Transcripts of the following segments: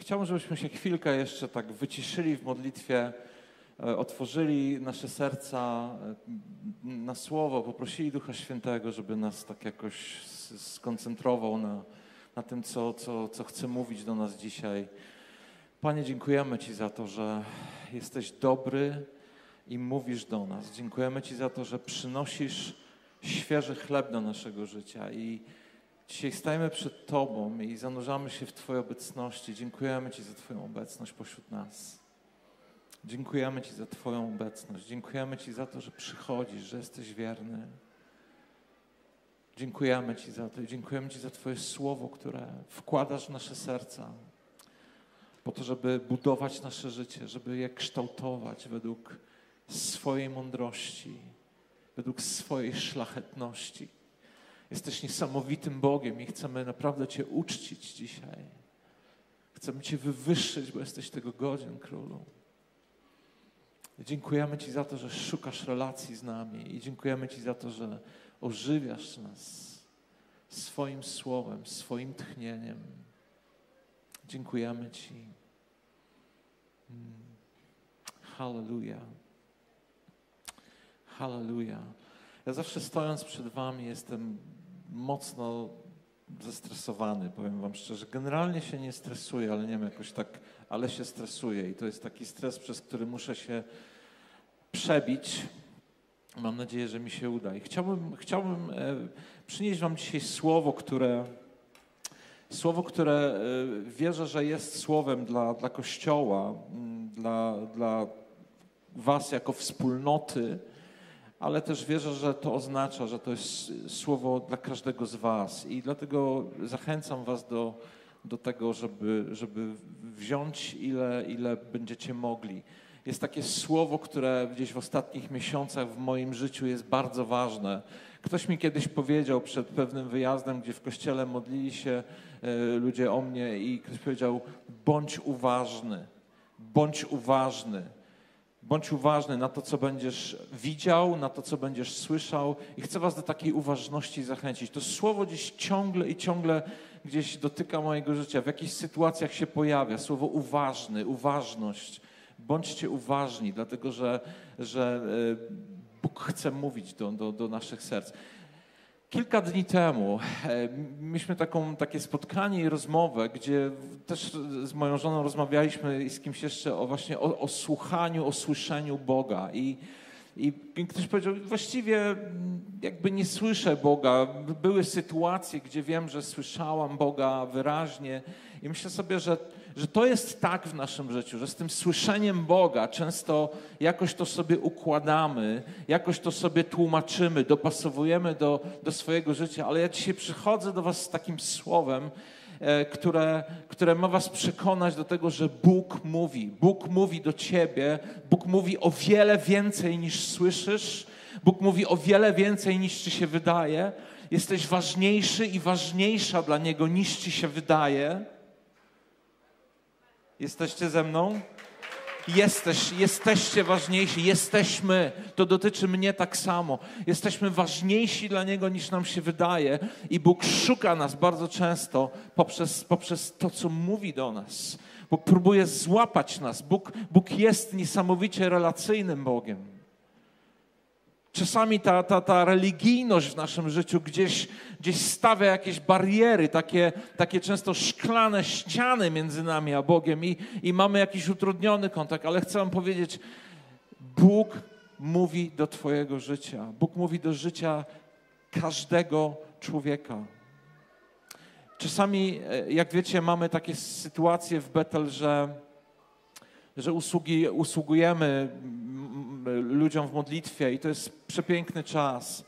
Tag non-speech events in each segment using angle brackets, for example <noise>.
chciałbym, żebyśmy się chwilkę jeszcze tak wyciszyli w modlitwie, e, otworzyli nasze serca e, na słowo, poprosili Ducha Świętego, żeby nas tak jakoś skoncentrował na, na tym, co, co, co chce mówić do nas dzisiaj. Panie, dziękujemy Ci za to, że jesteś dobry i mówisz do nas. Dziękujemy Ci za to, że przynosisz świeży chleb do naszego życia i Dzisiaj stajemy przed Tobą i zanurzamy się w Twojej obecności. Dziękujemy Ci za Twoją obecność pośród nas. Dziękujemy Ci za Twoją obecność. Dziękujemy Ci za to, że przychodzisz, że jesteś wierny. Dziękujemy Ci za to i dziękujemy Ci za Twoje słowo, które wkładasz w nasze serca, po to, żeby budować nasze życie, żeby je kształtować według swojej mądrości, według swojej szlachetności. Jesteś niesamowitym Bogiem i chcemy naprawdę Cię uczcić dzisiaj. Chcemy Cię wywyższyć, bo jesteś tego godzien, Królu. Dziękujemy Ci za to, że szukasz relacji z nami i dziękujemy Ci za to, że ożywiasz nas swoim słowem, swoim tchnieniem. Dziękujemy Ci. Hmm. Hallelujah. Hallelujah. Ja zawsze stojąc przed Wami jestem mocno zestresowany, powiem Wam szczerze. Generalnie się nie stresuję, ale nie wiem, jakoś tak, ale się stresuję i to jest taki stres, przez który muszę się przebić. Mam nadzieję, że mi się uda. I chciałbym, chciałbym e, przynieść Wam dzisiaj słowo, które, słowo, które e, wierzę, że jest słowem dla, dla Kościoła, dla, dla Was jako wspólnoty ale też wierzę, że to oznacza, że to jest słowo dla każdego z Was i dlatego zachęcam Was do, do tego, żeby, żeby wziąć ile, ile będziecie mogli. Jest takie słowo, które gdzieś w ostatnich miesiącach w moim życiu jest bardzo ważne. Ktoś mi kiedyś powiedział przed pewnym wyjazdem, gdzie w kościele modlili się e, ludzie o mnie i ktoś powiedział: bądź uważny, bądź uważny. Bądź uważny na to, co będziesz widział, na to, co będziesz słyszał, i chcę Was do takiej uważności zachęcić. To słowo gdzieś ciągle i ciągle gdzieś dotyka mojego życia, w jakichś sytuacjach się pojawia. Słowo uważny, uważność. Bądźcie uważni, dlatego że, że e, Bóg chce mówić do, do, do naszych serc. Kilka dni temu e, mieliśmy taką, takie spotkanie i rozmowę, gdzie też z moją żoną rozmawialiśmy i z kimś jeszcze o właśnie o, o słuchaniu, o słyszeniu Boga. I, I ktoś powiedział, właściwie jakby nie słyszę Boga. Były sytuacje, gdzie wiem, że słyszałam Boga wyraźnie i myślę sobie, że że to jest tak w naszym życiu, że z tym słyszeniem Boga często jakoś to sobie układamy, jakoś to sobie tłumaczymy, dopasowujemy do, do swojego życia, ale ja dzisiaj przychodzę do Was z takim słowem, e, które, które ma Was przekonać do tego, że Bóg mówi. Bóg mówi do Ciebie, Bóg mówi o wiele więcej niż słyszysz, Bóg mówi o wiele więcej niż Ci się wydaje. Jesteś ważniejszy i ważniejsza dla Niego niż Ci się wydaje. Jesteście ze mną? Jesteś, jesteście ważniejsi, jesteśmy. To dotyczy mnie tak samo. Jesteśmy ważniejsi dla Niego niż nam się wydaje, i Bóg szuka nas bardzo często poprzez, poprzez to, co mówi do nas. Bóg próbuje złapać nas. Bóg, Bóg jest niesamowicie relacyjnym Bogiem. Czasami ta, ta, ta religijność w naszym życiu gdzieś, gdzieś stawia jakieś bariery, takie, takie często szklane ściany między nami a Bogiem i, i mamy jakiś utrudniony kontakt, ale chcę Wam powiedzieć, Bóg mówi do Twojego życia. Bóg mówi do życia każdego człowieka. Czasami, e, jak wiecie, mamy takie sytuacje w Betel, że, że usługi, usługujemy ludziom w modlitwie i to jest przepiękny czas.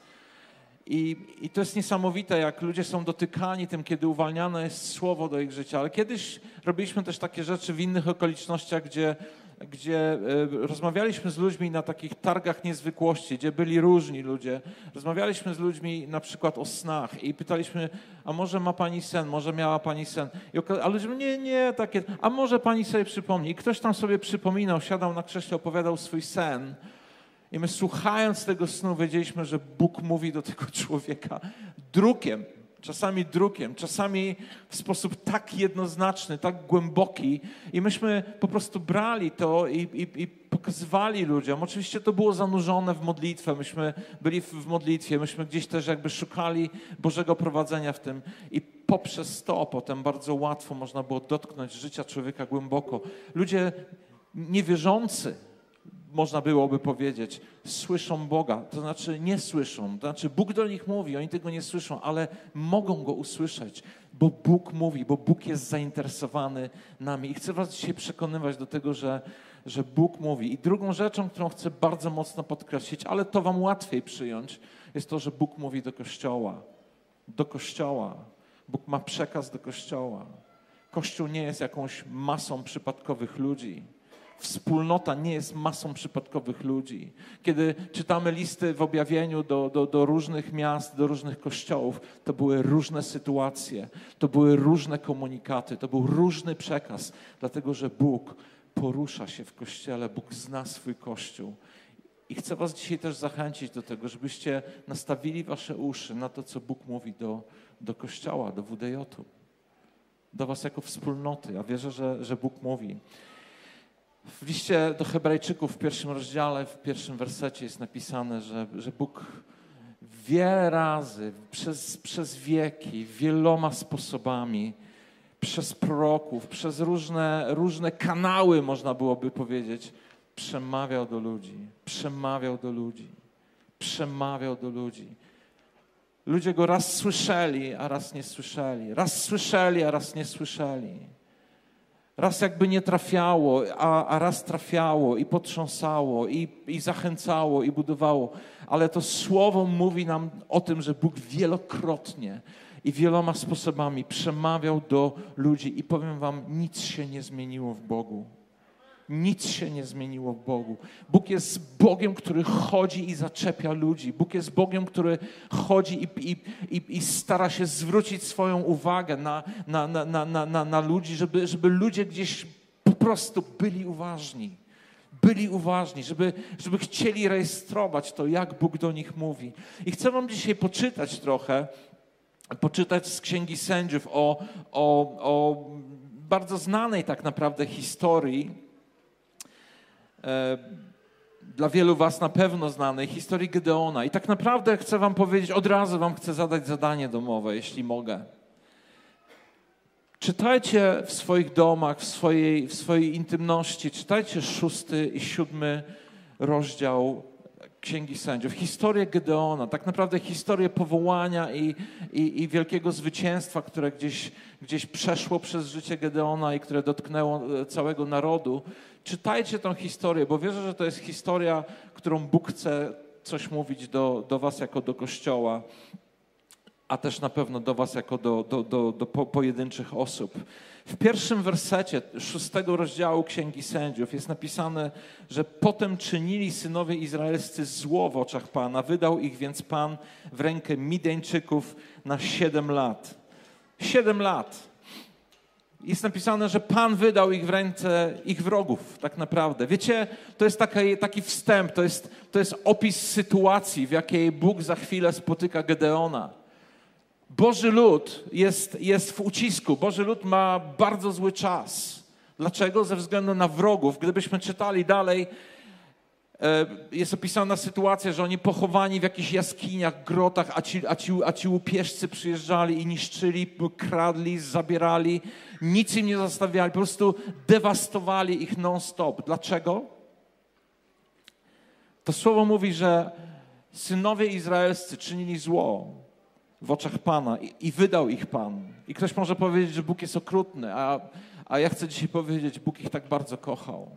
I, I to jest niesamowite, jak ludzie są dotykani tym, kiedy uwalniane jest słowo do ich życia. Ale kiedyś robiliśmy też takie rzeczy w innych okolicznościach, gdzie gdzie e, rozmawialiśmy z ludźmi na takich targach niezwykłości, gdzie byli różni ludzie. Rozmawialiśmy z ludźmi na przykład o snach i pytaliśmy, a może ma pani sen, może miała pani sen. a ludzie, nie, nie, takie, a może pani sobie przypomni. I ktoś tam sobie przypominał, siadał na krześle, opowiadał swój sen. I my słuchając tego snu wiedzieliśmy, że Bóg mówi do tego <laughs> człowieka drukiem, czasami drukiem, czasami w sposób tak jednoznaczny, tak głęboki. I myśmy po prostu brali to i, i, i pokazywali ludziom. Oczywiście to było zanurzone w modlitwę, myśmy byli w, modlitwie, myśmy gdzieś też jakby szukali Bożego prowadzenia w tym. I poprzez to potem bardzo łatwo można było dotknąć życia człowieka głęboko. Ludzie niewierzący, można byłoby powiedzieć, słyszą Boga, to znaczy nie słyszą, to znaczy Bóg do nich mówi, oni tego nie słyszą, ale mogą Go usłyszeć, bo Bóg mówi, bo Bóg jest zainteresowany nami. I chcę Was dzisiaj przekonywać do tego, że, że Bóg mówi. I drugą rzeczą, którą chcę bardzo mocno podkreślić, ale to Wam łatwiej przyjąć, jest to, że Bóg mówi do Kościoła. Do Kościoła. Bóg ma przekaz do Kościoła. Kościół nie jest jakąś masą przypadkowych ludzi. Wspólnota nie jest masą przypadkowych ludzi. Kiedy czytamy listy w objawieniu do, do, do, różnych miast, do różnych kościołów, to były różne sytuacje, to były różne komunikaty, to był różny przekaz, dlatego że Bóg porusza się w kościele, Bóg zna swój kościół. I chcę Was dzisiaj też zachęcić do tego, żebyście nastawili Wasze uszy na to, co Bóg mówi do, do kościoła, do WDJ-u, do Was jako wspólnoty. Ja wierzę, że, że Bóg mówi. W liście do Hebrajczyków w pierwszym rozdziale, w pierwszym wersecie jest napisane, że, że Bóg wiele razy, przez, przez wieki, wieloma sposobami, przez proroków, przez różne, różne kanały, można byłoby powiedzieć, przemawiał do ludzi, przemawiał do ludzi, przemawiał do ludzi. Ludzie go raz słyszeli, a raz nie słyszeli. Raz słyszeli, a raz nie słyszeli. Raz jakby nie trafiało, a, a raz trafiało i potrząsało, i, i zachęcało, i budowało. Ale to słowo mówi nam o tym, że Bóg wielokrotnie i wieloma sposobami przemawiał do ludzi. I powiem Wam, nic się nie zmieniło w Bogu. Nic się nie zmieniło w Bogu. Bóg jest Bogiem, który chodzi i zaczepia ludzi. Bóg jest Bogiem, który chodzi i, i, i, i stara się zwrócić swoją uwagę na, na, na, na, na, na ludzi, żeby, żeby ludzie gdzieś po prostu byli uważni. Byli uważni, żeby, żeby chcieli rejestrować to, jak Bóg do nich mówi. I chcę Wam dzisiaj poczytać trochę, poczytać z Księgi Sędziów o, o, o bardzo znanej tak naprawdę historii dla wielu Was na pewno znanej historii Gedeona. I tak naprawdę chcę Wam powiedzieć, od razu Wam chcę zadać zadanie domowe, jeśli mogę. Czytajcie w swoich domach, w swojej, w swojej intymności, czytajcie szósty i siódmy rozdział Księgi Sędziów. Historię Gedeona, tak naprawdę historię powołania i, i, i, wielkiego zwycięstwa, które gdzieś, gdzieś przeszło przez życie Gedeona i które dotknęło e, całego narodu. Czytajcie tę historię, bo wierzę, że to jest historia, którą Bóg chce coś mówić do, do was jako do Kościoła, a też na pewno do was jako do, do, do, do pojedynczych osób. W pierwszym wersecie szóstego rozdziału Księgi Sędziów jest napisane, że potem czynili synowie izraelscy zło w oczach Pana. Wydał ich więc Pan w rękę Mideńczyków na siedem lat. Siedem lat jest napisane, że Pan wydał ich w ręce ich wrogów, tak naprawdę. Wiecie, to jest taki, taki wstęp, to jest, to jest opis sytuacji, w jakiej Bóg za chwilę spotyka Gedeona. Boży lud jest, jest w ucisku, Boży lud ma bardzo zły czas. Dlaczego? Ze względu na wrogów. Gdybyśmy czytali dalej, E, jest opisana sytuacja, że oni pochowani w jakichś jaskiniach, grotach, a ci, a ci, a ci łupieżcy przyjeżdżali i niszczyli, kradli, zabierali, nic im nie zostawiali, po prostu dewastowali ich non-stop. Dlaczego? To słowo mówi, że synowie izraelscy czynili zło w oczach Pana i, i wydał ich Pan. I ktoś może powiedzieć, że Bóg jest okrutny, a, a ja chcę dzisiaj powiedzieć, Bóg ich tak bardzo kochał.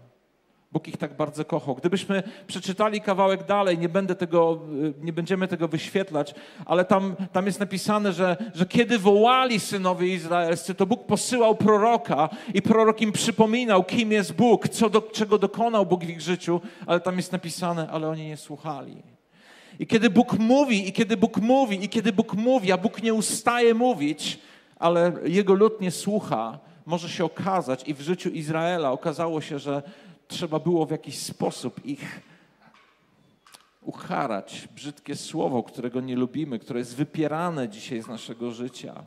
Bóg ich tak bardzo kochał. Gdybyśmy przeczytali kawałek dalej, nie, będę tego, nie będziemy tego wyświetlać, ale tam, tam jest napisane, że, że kiedy wołali synowie izraelscy, to Bóg posyłał proroka i prorok im przypominał, kim jest Bóg, co do, czego dokonał Bóg w ich życiu, ale tam jest napisane, ale oni nie słuchali. I kiedy Bóg mówi, i kiedy Bóg mówi, i kiedy Bóg mówi, a Bóg nie ustaje mówić, ale jego lud nie słucha, może się okazać, i w życiu Izraela okazało się, że trzeba było w jakiś sposób ich ucharać brzydkie słowo, którego nie lubimy, które jest wypierane dzisiaj z naszego życia.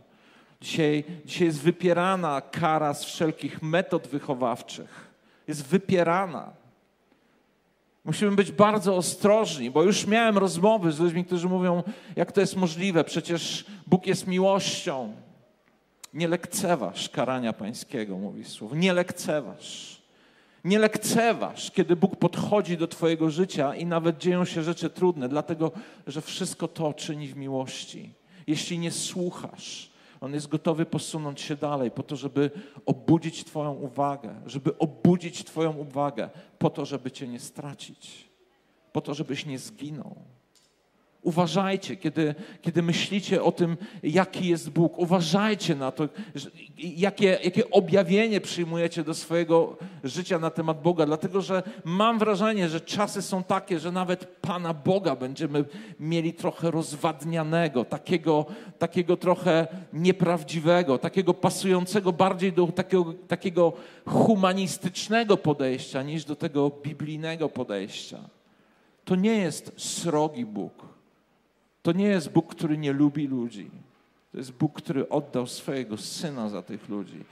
Dzisiaj, dzisiaj jest wypierana kara z wszelkich metod wychowawczych. Jest wypierana. Musimy być bardzo ostrożni, bo już miałem rozmowy z ludźmi, którzy mówią, jak to jest możliwe, przecież Bóg jest miłością. Nie lekceważ karania pańskiego, mówi słowo. Nie lekceważ. Nie lekceważ, kiedy Bóg podchodzi do Twojego życia i nawet dzieją się rzeczy trudne, dlatego że wszystko to czyni w miłości. Jeśli nie słuchasz, on jest gotowy posunąć się dalej po to, żeby obudzić Twoją uwagę, żeby obudzić Twoją uwagę po to, żeby Cię nie stracić, po to, żebyś nie zginął. Uważajcie, kiedy, kiedy myślicie o tym, jaki jest Bóg. Uważajcie na to, jakie, jakie objawienie przyjmujecie do swojego życia na temat Boga, dlatego że mam wrażenie, że czasy są takie, że nawet Pana Boga będziemy mieli trochę rozwadnianego, takiego, takiego trochę nieprawdziwego, takiego pasującego bardziej do takiego, takiego humanistycznego podejścia niż do tego biblijnego podejścia. To nie jest srogi Bóg. To nie jest Bóg, który nie lubi ludzi. To jest Bóg, który oddał swojego syna za tych ludzi.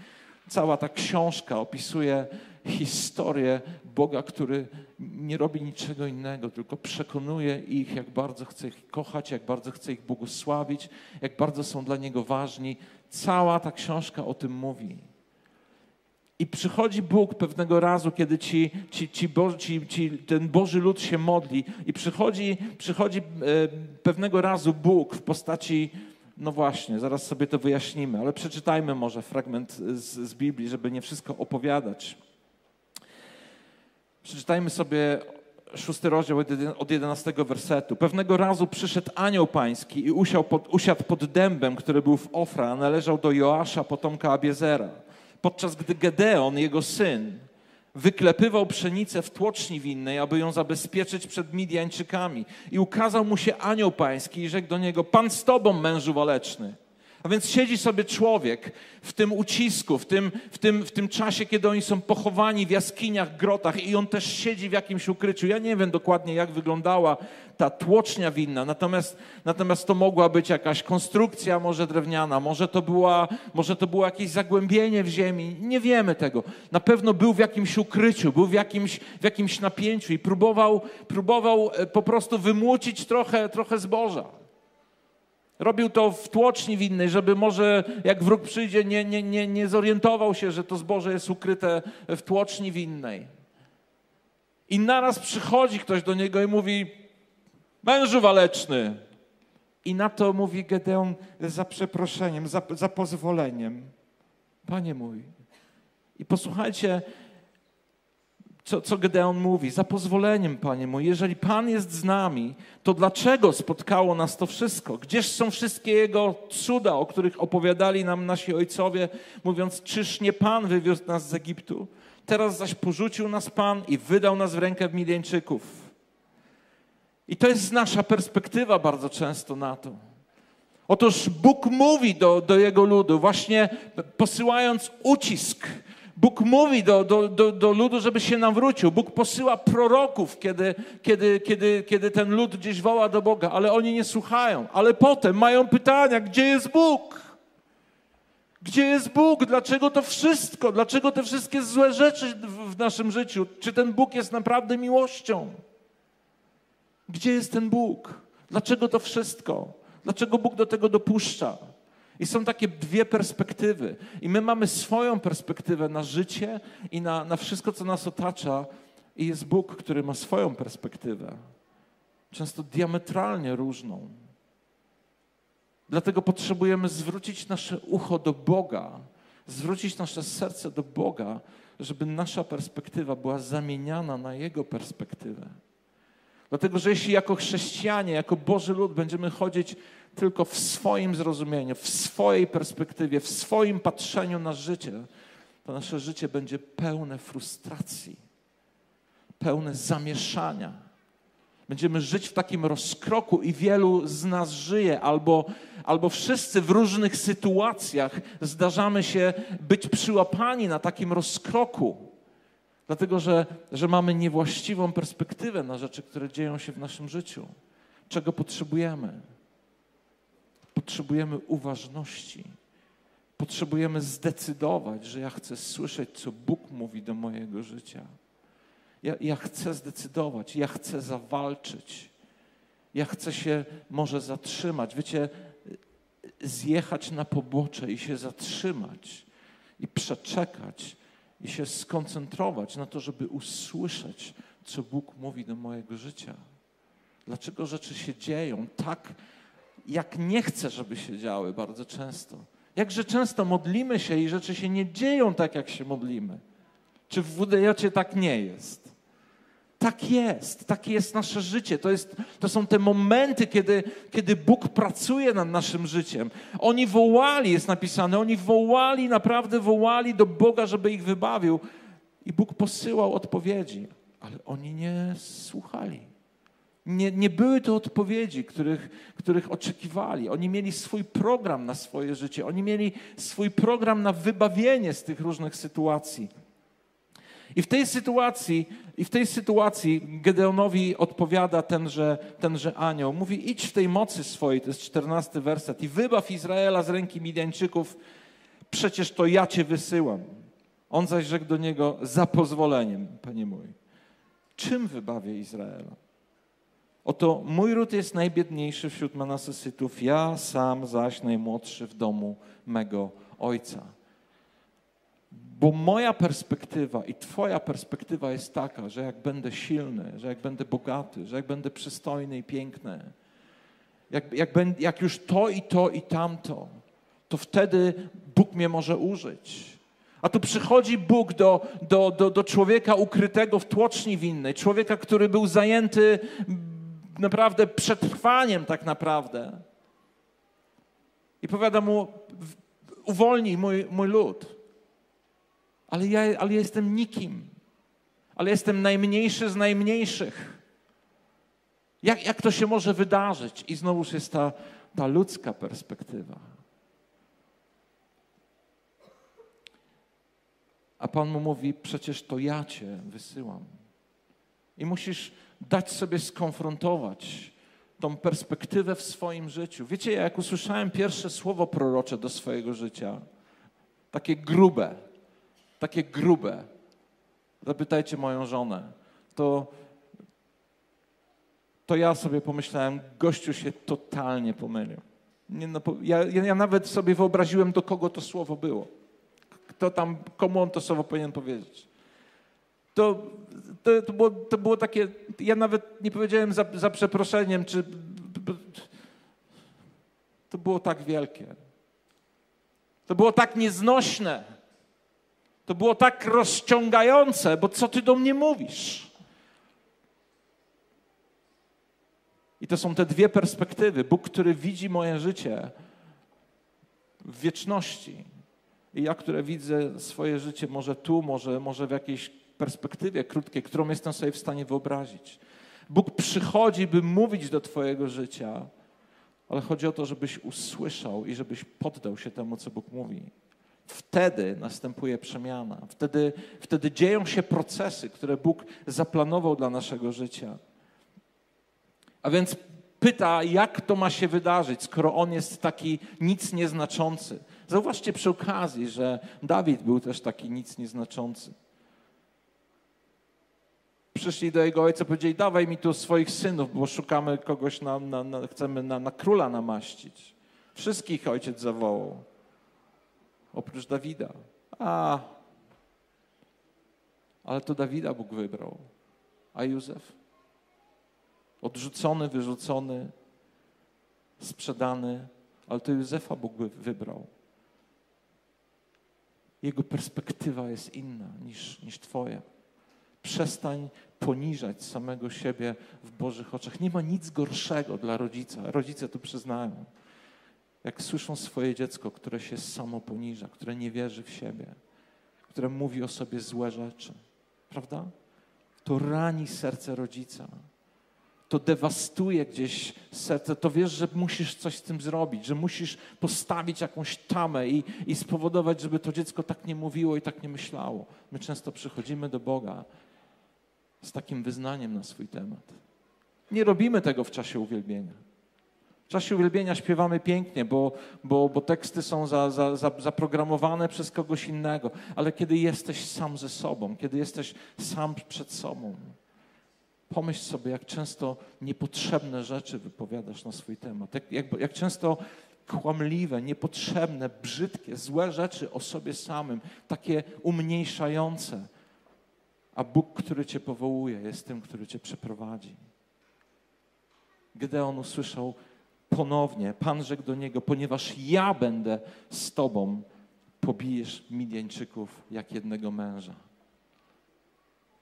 Cała ta książka opisuje historię Boga, który nie robi niczego innego, tylko przekonuje ich, jak bardzo chce ich kochać, jak bardzo chce ich błogosławić, jak bardzo są dla Niego ważni. Cała ta książka o tym mówi. I przychodzi Bóg pewnego razu, kiedy ci, ci, ci, ci, ci, ten Boży lud się modli, i przychodzi, przychodzi e, pewnego razu Bóg w postaci, no właśnie, zaraz sobie to wyjaśnimy, ale przeczytajmy może fragment z, z Biblii, żeby nie wszystko opowiadać. Przeczytajmy sobie szósty rozdział od jedenastego wersetu. Pewnego razu przyszedł anioł pański i usiadł pod, usiadł pod dębem, który był w Ofra, a należał do Joasza, potomka Abiezera podczas gdy Gedeon, jego syn, wyklepywał pszenicę w tłoczni winnej, aby ją zabezpieczyć przed Midianczykami. I ukazał mu się anioł pański i rzekł do niego, Pan z tobą, mężu waleczny. A więc siedzi sobie człowiek w tym ucisku, w tym, w, tym, w tym czasie, kiedy oni są pochowani w jaskiniach, grotach i on też siedzi w jakimś ukryciu. Ja nie wiem dokładnie, jak wyglądała ta tłocznia winna, natomiast, natomiast to mogła być jakaś konstrukcja może drewniana, może to, była, może to było jakieś zagłębienie w ziemi, nie wiemy tego. Na pewno był w jakimś ukryciu, był w jakimś, w jakimś napięciu i próbował, próbował e, po prostu wymłócić trochę, trochę zboża. Robił to w tłoczni winnej, żeby może jak wróg przyjdzie, nie, nie, nie, nie zorientował się, że to zboże jest ukryte w tłoczni winnej. I naraz przychodzi ktoś do niego i mówi: Mężu waleczny. I na to mówi Gedeon za przeproszeniem, za, za pozwoleniem. Panie mój. I posłuchajcie, co, co Gedeon mówi. Za pozwoleniem, Panie mój, jeżeli Pan jest z nami, to dlaczego spotkało nas to wszystko? Gdzież są wszystkie Jego cuda, o których opowiadali nam nasi ojcowie, mówiąc, czyż nie Pan wywiózł nas z Egiptu? Teraz zaś porzucił nas Pan i wydał nas w rękę Midianczyków. I to jest nasza perspektywa bardzo często na to. Otóż Bóg mówi do, do Jego ludu, właśnie posyłając ucisk, Bóg mówi do, do, do, do ludu, żeby się nawrócił. Bóg posyła proroków, kiedy, kiedy, kiedy, kiedy ten lud gdzieś woła do Boga, ale oni nie słuchają. Ale potem mają pytania, gdzie jest Bóg? Gdzie jest Bóg? Dlaczego to wszystko? Dlaczego te wszystkie złe rzeczy w naszym życiu? Czy ten Bóg jest naprawdę miłością? Gdzie jest ten Bóg? Dlaczego to wszystko? Dlaczego Bóg do tego dopuszcza? I są takie dwie perspektywy. I my mamy swoją perspektywę na życie i na, na wszystko, co nas otacza. I jest Bóg, który ma swoją perspektywę. Często diametralnie różną. Dlatego potrzebujemy zwrócić nasze ucho do Boga, zwrócić nasze serce do Boga, żeby nasza perspektywa była zamieniana na Jego perspektywę. Dlatego, że jeśli jako chrześcijanie, jako Boży lud będziemy chodzić tylko w swoim zrozumieniu, w swojej perspektywie, w swoim patrzeniu na życie, to nasze życie będzie pełne frustracji, pełne zamieszania. Będziemy żyć w takim rozkroku i wielu z nas żyje, albo, albo wszyscy w różnych sytuacjach zdarzamy się być przyłapani na takim rozkroku. Dlatego, że, że mamy niewłaściwą perspektywę na rzeczy, które dzieją się w naszym życiu. Czego potrzebujemy? Potrzebujemy uważności. Potrzebujemy zdecydować, że ja chcę słyszeć, co Bóg mówi do mojego życia. Ja, ja chcę zdecydować, ja chcę zawalczyć. Ja chcę się może zatrzymać. Wiecie, zjechać na pobocze i się zatrzymać i przeczekać i się skoncentrować na to, żeby usłyszeć, co Bóg mówi do mojego życia. Dlaczego rzeczy się dzieją tak, jak nie chcę, żeby się działy bardzo często. Jakże często modlimy się i rzeczy się nie dzieją tak, jak się modlimy. Czy w WDJ tak nie jest? Tak jest, takie jest nasze życie. To, jest, to są te momenty, kiedy, kiedy Bóg pracuje nad naszym życiem. Oni wołali, jest napisane, oni wołali, naprawdę wołali do Boga, żeby ich wybawił. I Bóg posyłał odpowiedzi, ale oni nie słuchali. Nie, nie były to odpowiedzi, których, których oczekiwali. Oni mieli swój program na swoje życie, oni mieli swój program na wybawienie z tych różnych sytuacji. I w tej sytuacji, i w tej sytuacji Gedeonowi odpowiada tenże, tenże anioł. Mówi, idź w tej mocy swojej, to jest czternasty werset, i wybaw Izraela z ręki Midianczyków, przecież to ja cię wysyłam. On zaś rzekł do niego, za pozwoleniem, panie mój. Czym wybawię Izraela? Oto mój ród jest najbiedniejszy wśród Manasesytów, ja sam zaś najmłodszy w domu mego ojca. Bo moja perspektywa i Twoja perspektywa jest taka, że jak będę silny, że jak będę bogaty, że jak będę przystojny i piękny, jak, jak, będę, jak już to i to i tamto, to wtedy Bóg mnie może użyć. A tu przychodzi Bóg do, do, do, do człowieka ukrytego w tłoczni winnej, człowieka, który był zajęty naprawdę przetrwaniem tak naprawdę. I powiada mu, uwolnij mój, mój lud ale ja, ale jestem nikim, ale jestem najmniejszy z najmniejszych. Jak, jak to się może wydarzyć? I znowuż jest ta, ta ludzka perspektywa. A Pan mu mówi: Przecież to ja Cię wysyłam. I musisz dać sobie skonfrontować tą perspektywę w swoim życiu. Wiecie, jak usłyszałem pierwsze słowo prorocze do swojego życia, takie grube, takie grube. Zapytajcie moją żonę. To, to ja sobie pomyślałem, gościu się totalnie pomylił. Nie, no, ja, ja nawet sobie wyobraziłem, do kogo to słowo było. Kto tam, komu on to słowo powinien powiedzieć. To, to, to, było, to było takie, ja nawet nie powiedziałem za, za przeproszeniem, czy to było tak wielkie. To było tak nieznośne. To było tak rozciągające, bo co ty do mnie mówisz? I to są te dwie perspektywy. Bóg, który widzi moje życie w wieczności. I ja, które widzę swoje życie może tu, może, może w jakiejś perspektywie krótkiej, którą jestem sobie w stanie wyobrazić. Bóg przychodzi, by mówić do Twojego życia, ale chodzi o to, żebyś usłyszał i żebyś poddał się temu, co Bóg mówi. Wtedy następuje przemiana. Wtedy, wtedy dzieją się procesy, które Bóg zaplanował dla naszego życia. A więc pyta, jak to ma się wydarzyć, skoro on jest taki nic nieznaczący. Zauważcie przy okazji, że Dawid był też taki nic nieznaczący. Przyszli do jego ojca, powiedzieli: Dawaj mi tu swoich synów, bo szukamy kogoś, na, na, na chcemy na, na króla namaścić. Wszystkich ojciec zawołał oprócz Dawida. A, ale to Dawida Bóg wybrał. A Józef? Odrzucony, wyrzucony, sprzedany, ale to Józefa Bóg wybrał. Jego perspektywa jest inna niż, niż Twoja. Przestań poniżać samego siebie w Bożych oczach. Nie ma nic gorszego dla rodzica. Rodzice to przyznają jak słyszą swoje dziecko, które się samo poniża, które nie wierzy w siebie, które mówi o sobie złe rzeczy, prawda? To rani serce rodzica. to dewastuje gdzieś serce, to wiesz, że musisz coś z tym zrobić, że musisz postawić jakąś tamę i, i spowodować, żeby to dziecko tak nie mówiło i tak nie myślało. My często przychodzimy do Boga z takim wyznaniem na swój temat. Nie robimy tego w czasie uwielbienia. W czasie uwielbienia śpiewamy pięknie, bo, bo, bo teksty są za, za, za, zaprogramowane przez kogoś innego, ale kiedy jesteś sam ze sobą, kiedy jesteś sam przed sobą, pomyśl sobie, jak często niepotrzebne rzeczy wypowiadasz na swój temat, jak, jak, jak często kłamliwe, niepotrzebne, brzydkie, złe rzeczy o sobie samym, takie umniejszające. A Bóg, który Cię powołuje, jest tym, który Cię przeprowadzi. Gedeon usłyszał ponownie, Pan rzekł do niego, ponieważ ja będę z Tobą, pobijesz Midianczyków jak jednego męża.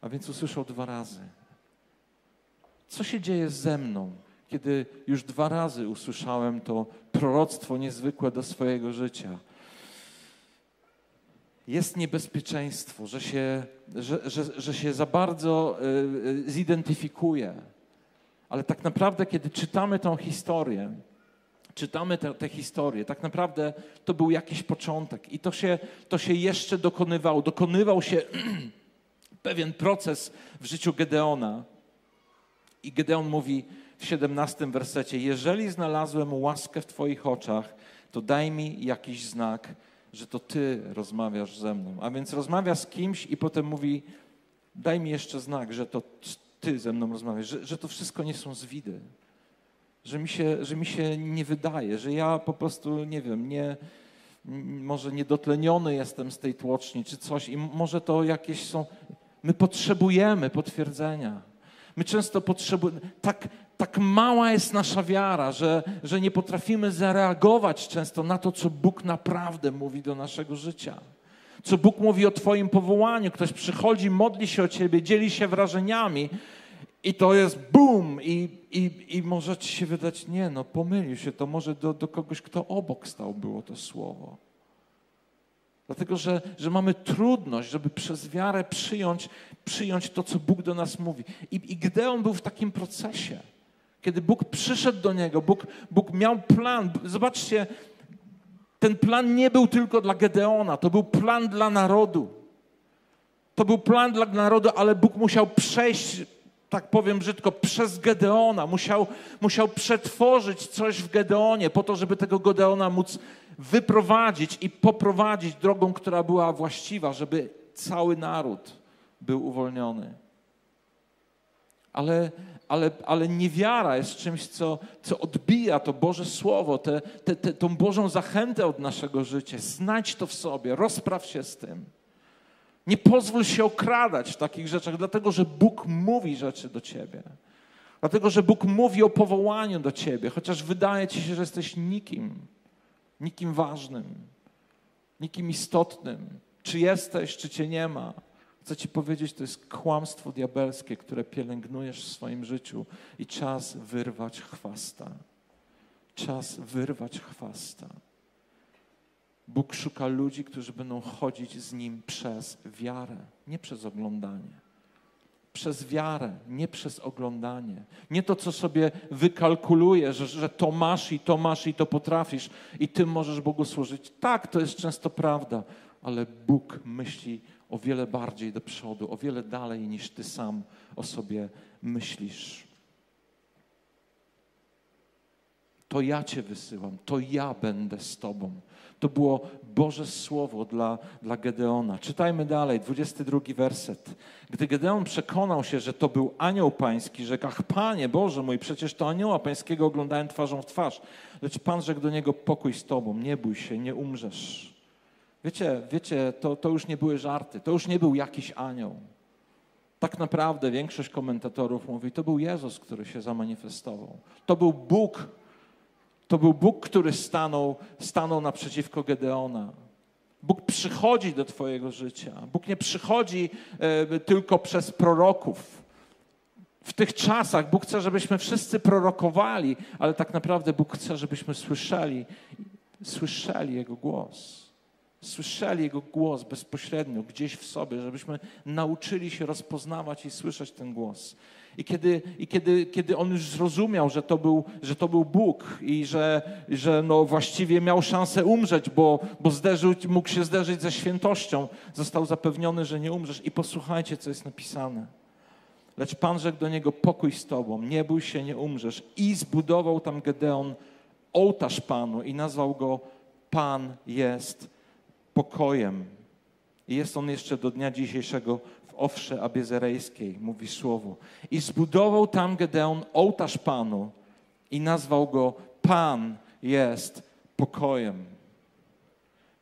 A więc usłyszał dwa razy. Co się dzieje ze mną, kiedy już dwa razy usłyszałem to proroctwo niezwykłe do swojego życia? Jest niebezpieczeństwo, że się, że, że, że się za bardzo y, y, zidentyfikuje ale tak naprawdę, kiedy czytamy tą historię, czytamy tę, tę historię, tak naprawdę to był jakiś początek i to się, to się jeszcze dokonywało. Dokonywał się <clears throat> pewien proces w życiu Gedeona. I Gedeon mówi w 17 wersecie: Jeżeli znalazłem łaskę w Twoich oczach, to daj mi jakiś znak, że to Ty rozmawiasz ze mną. A więc rozmawia z kimś i potem mówi: Daj mi jeszcze znak, że to ty ze mną rozmawiasz, że, że to wszystko nie są zwidy. Że mi, się, że mi się nie wydaje, że ja po prostu, nie wiem, nie, może niedotleniony jestem z tej tłoczni czy coś i może to jakieś są... My potrzebujemy potwierdzenia. My często potrzebujemy... Tak, tak mała jest nasza wiara, że, że nie potrafimy zareagować często na to, co Bóg naprawdę mówi do naszego życia co Bóg mówi o Twoim powołaniu. Ktoś przychodzi, modli się o Ciebie, dzieli się wrażeniami i to jest boom i, i, i może Ci się wydać, nie no, pomylił się, to może do, do kogoś, kto obok stał, było to słowo. Dlatego, że, że mamy trudność, żeby przez wiarę przyjąć, przyjąć to, co Bóg do nas mówi. I, I Gideon był w takim procesie. Kiedy Bóg przyszedł do niego, Bóg, Bóg miał plan. Zobaczcie, ten plan nie był tylko dla Gedeona, to był plan dla narodu. To był plan dla narodu, ale Bóg musiał przejść, tak powiem brzydko, przez Gedeona. Musiał, musiał przetworzyć coś w Gedeonie po to, żeby tego Gedeona móc wyprowadzić i poprowadzić drogą, która była właściwa, żeby cały naród był uwolniony. Ale ale, ale niewiara jest czymś, co, co odbija to Boże Słowo, te, te, te, tą Bożą zachętę od naszego życia. Znajdź to w sobie, rozpraw się z tym. Nie pozwól się okradać w takich rzeczach, dlatego że Bóg mówi rzeczy do ciebie. Dlatego, że Bóg mówi o powołaniu do ciebie, chociaż wydaje ci się, że jesteś nikim, nikim ważnym, nikim istotnym. Czy jesteś, czy cię nie ma. Chcę Ci powiedzieć, to jest kłamstwo diabelskie, które pielęgnujesz w swoim życiu i czas wyrwać chwasta. Czas wyrwać chwasta. Bóg szuka ludzi, którzy będą chodzić z Nim przez wiarę, nie przez oglądanie. Przez wiarę, nie przez oglądanie. Nie to, co sobie wykalkulujesz, że, że to masz i to masz i to potrafisz i Ty możesz Bogu służyć. Tak, to jest często prawda, ale Bóg myśli o wiele bardziej do przodu, o wiele dalej niż ty sam o sobie myślisz. To ja Cię wysyłam, to ja będę z Tobą. To było Boże Słowo dla, dla Gedeona. Czytajmy dalej, 22 werset. Gdy Gedeon przekonał się, że to był anioł pański, rzekł, ach Panie Boże mój, przecież to anioła pańskiego oglądałem twarzą w twarz. Lecz Pan rzekł do niego, pokój z Tobą, nie bój się, nie umrzesz. Wiecie, wiecie to, to już nie były żarty, to już nie był jakiś anioł. Tak naprawdę większość komentatorów mówi, to był Jezus, który się zamanifestował. To był Bóg, to był Bóg, który stanął, stanął naprzeciwko Gedeona. Bóg przychodzi do Twojego życia. Bóg nie przychodzi e, tylko przez proroków. W tych czasach Bóg chce, żebyśmy wszyscy prorokowali, ale tak naprawdę Bóg chce, żebyśmy słyszeli, słyszeli Jego głos słyszeli Jego głos bezpośrednio gdzieś w sobie, żebyśmy nauczyli się rozpoznawać i słyszeć ten głos. I kiedy, i kiedy, kiedy on już zrozumiał, że to był, że to był Bóg i że, że no właściwie miał szansę umrzeć, bo, bo zderzył, mógł się zderzyć ze świętością, został zapewniony, że nie umrzesz. I posłuchajcie, co jest napisane. Lecz Pan rzekł do niego, pokój z tobą, nie bój się, nie umrzesz. I zbudował tam Gedeon ołtarz Panu i nazwał go Pan jest pokojem. I jest on jeszcze do dnia dzisiejszego w Owsze Abiezerejskiej, mówi słowo. I zbudował tam Gedeon ołtarz Panu i nazwał go Pan jest pokojem.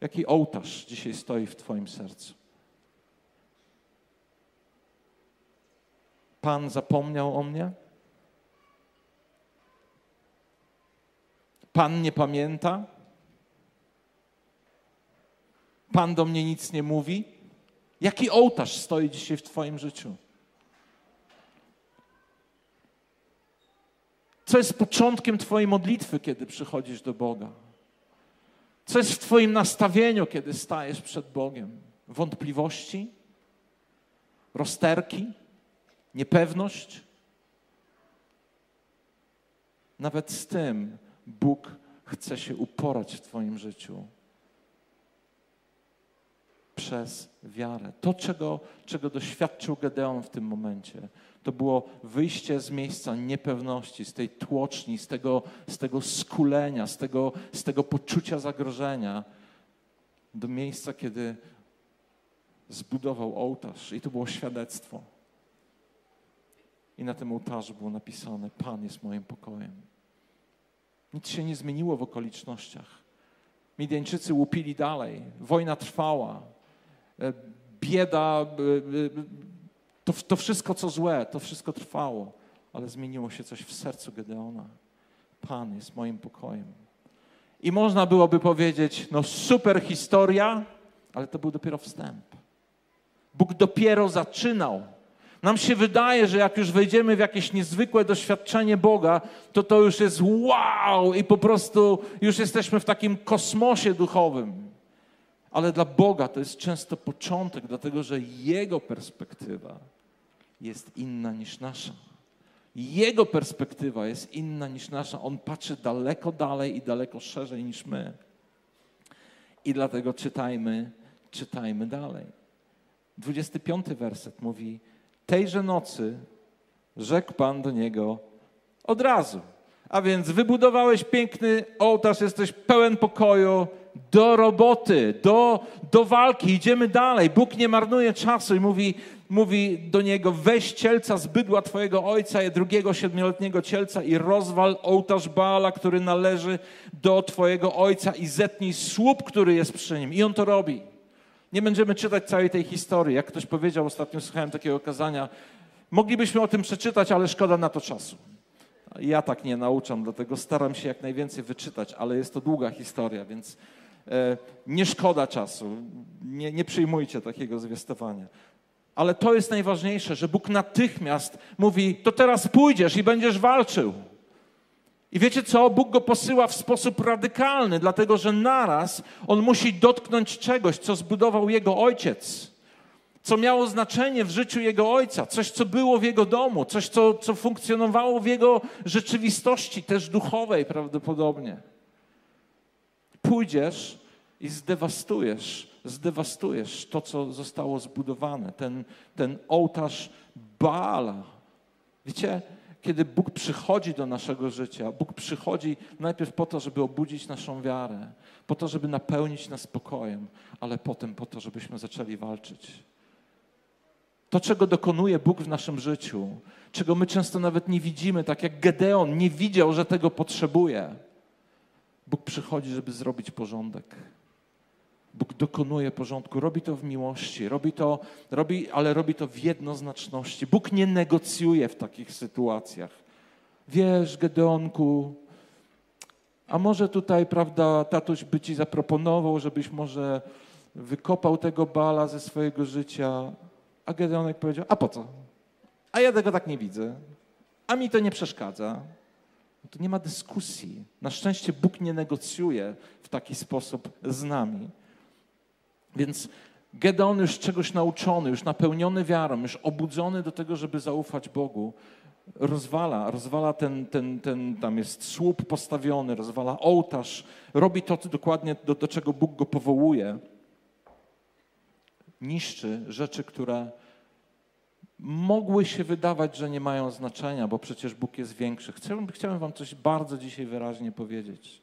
Jaki ołtarz dzisiaj stoi w Twoim sercu? Pan zapomniał o mnie? Pan nie pamięta? Pan do mnie nic nie mówi? Jaki ołtarz stoi dzisiaj w Twoim życiu? Co jest początkiem Twojej modlitwy, kiedy przychodzisz do Boga? Co jest w Twoim nastawieniu, kiedy stajesz przed Bogiem? Wątpliwości? Rozterki? Niepewność? Nawet z tym Bóg chce się uporać w Twoim życiu przez wiarę. To, czego, czego doświadczył Gedeon w tym momencie, to było wyjście z miejsca niepewności, z tej tłoczni, z tego, z tego skulenia, z tego, z tego poczucia zagrożenia do miejsca, kiedy zbudował ołtarz. I to było świadectwo. I na tym ołtarzu było napisane: Pan jest moim pokojem. Nic się nie zmieniło w okolicznościach. Midianczycy łupili dalej, wojna trwała, bieda, e, e, to, to wszystko co złe, to wszystko trwało, ale zmieniło się coś w sercu Gedeona. Pan jest moim pokojem. I można byłoby powiedzieć, no super historia, ale to był dopiero wstęp. Bóg dopiero zaczynał nam się wydaje, że jak już wejdziemy w jakieś niezwykłe doświadczenie Boga, to to już jest wow i po prostu już jesteśmy w takim kosmosie duchowym. Ale dla Boga to jest często początek, dlatego że Jego perspektywa jest inna niż nasza. Jego perspektywa jest inna niż nasza. On patrzy daleko dalej i daleko szerzej niż my. I dlatego czytajmy, czytajmy dalej. 25 werset mówi: Tejże nocy rzekł Pan do niego od razu. A więc wybudowałeś piękny ołtarz, jesteś pełen pokoju, do roboty, do, do walki, idziemy dalej. Bóg nie marnuje czasu i mówi, mówi do niego: weź cielca z bydła twojego ojca i drugiego siedmioletniego cielca i rozwal ołtarz Baala, który należy do twojego ojca i zetnij słup, który jest przy nim. I on to robi. Nie będziemy czytać całej tej historii. Jak ktoś powiedział, ostatnio słuchałem takiego kazania, moglibyśmy o tym przeczytać, ale szkoda na to czasu. Ja tak nie nauczam, dlatego staram się jak najwięcej wyczytać, ale jest to długa historia, więc nie szkoda czasu. Nie, nie przyjmujcie takiego zwiastowania. Ale to jest najważniejsze, że Bóg natychmiast mówi: To teraz pójdziesz i będziesz walczył. I wiecie co? Bóg go posyła w sposób radykalny, dlatego że naraz on musi dotknąć czegoś, co zbudował jego ojciec, co miało znaczenie w życiu jego ojca, coś, co było w jego domu, coś, co, co funkcjonowało w jego rzeczywistości, też duchowej prawdopodobnie. Pójdziesz i zdewastujesz, zdewastujesz to, co zostało zbudowane, ten, ten ołtarz Baala. Wiecie, kiedy Bóg przychodzi do naszego życia, Bóg przychodzi najpierw po to, żeby obudzić naszą wiarę, po to, żeby napełnić nas spokojem, ale potem po to, żebyśmy zaczęli walczyć. To, czego dokonuje Bóg w naszym życiu, czego my często nawet nie widzimy, tak jak Gedeon nie widział, że tego potrzebuje. Bóg przychodzi, żeby zrobić porządek. Bóg dokonuje porządku, robi to w miłości, robi to, robi, ale robi to w jednoznaczności. Bóg nie negocjuje w takich sytuacjach. Wiesz, Gedeonku, a może tutaj, prawda, tatuś by ci zaproponował, żebyś może wykopał tego bala ze swojego życia. A Gedeonek powiedział, a po co? A ja tego tak nie widzę. A mi to nie przeszkadza. No to nie ma dyskusji. Na szczęście Bóg nie negocjuje w taki sposób z nami. Więc Gedeon już czegoś nauczony, już napełniony wiarą, już obudzony do tego, żeby zaufać Bogu, rozwala, rozwala ten, ten, ten, tam jest słup postawiony, rozwala ołtarz, robi to dokładnie, do, do czego Bóg go powołuje. Niszczy rzeczy, które mogły się wydawać, że nie mają znaczenia, bo przecież Bóg jest większy. Chciałbym, chciałbym Wam coś bardzo dzisiaj wyraźnie powiedzieć.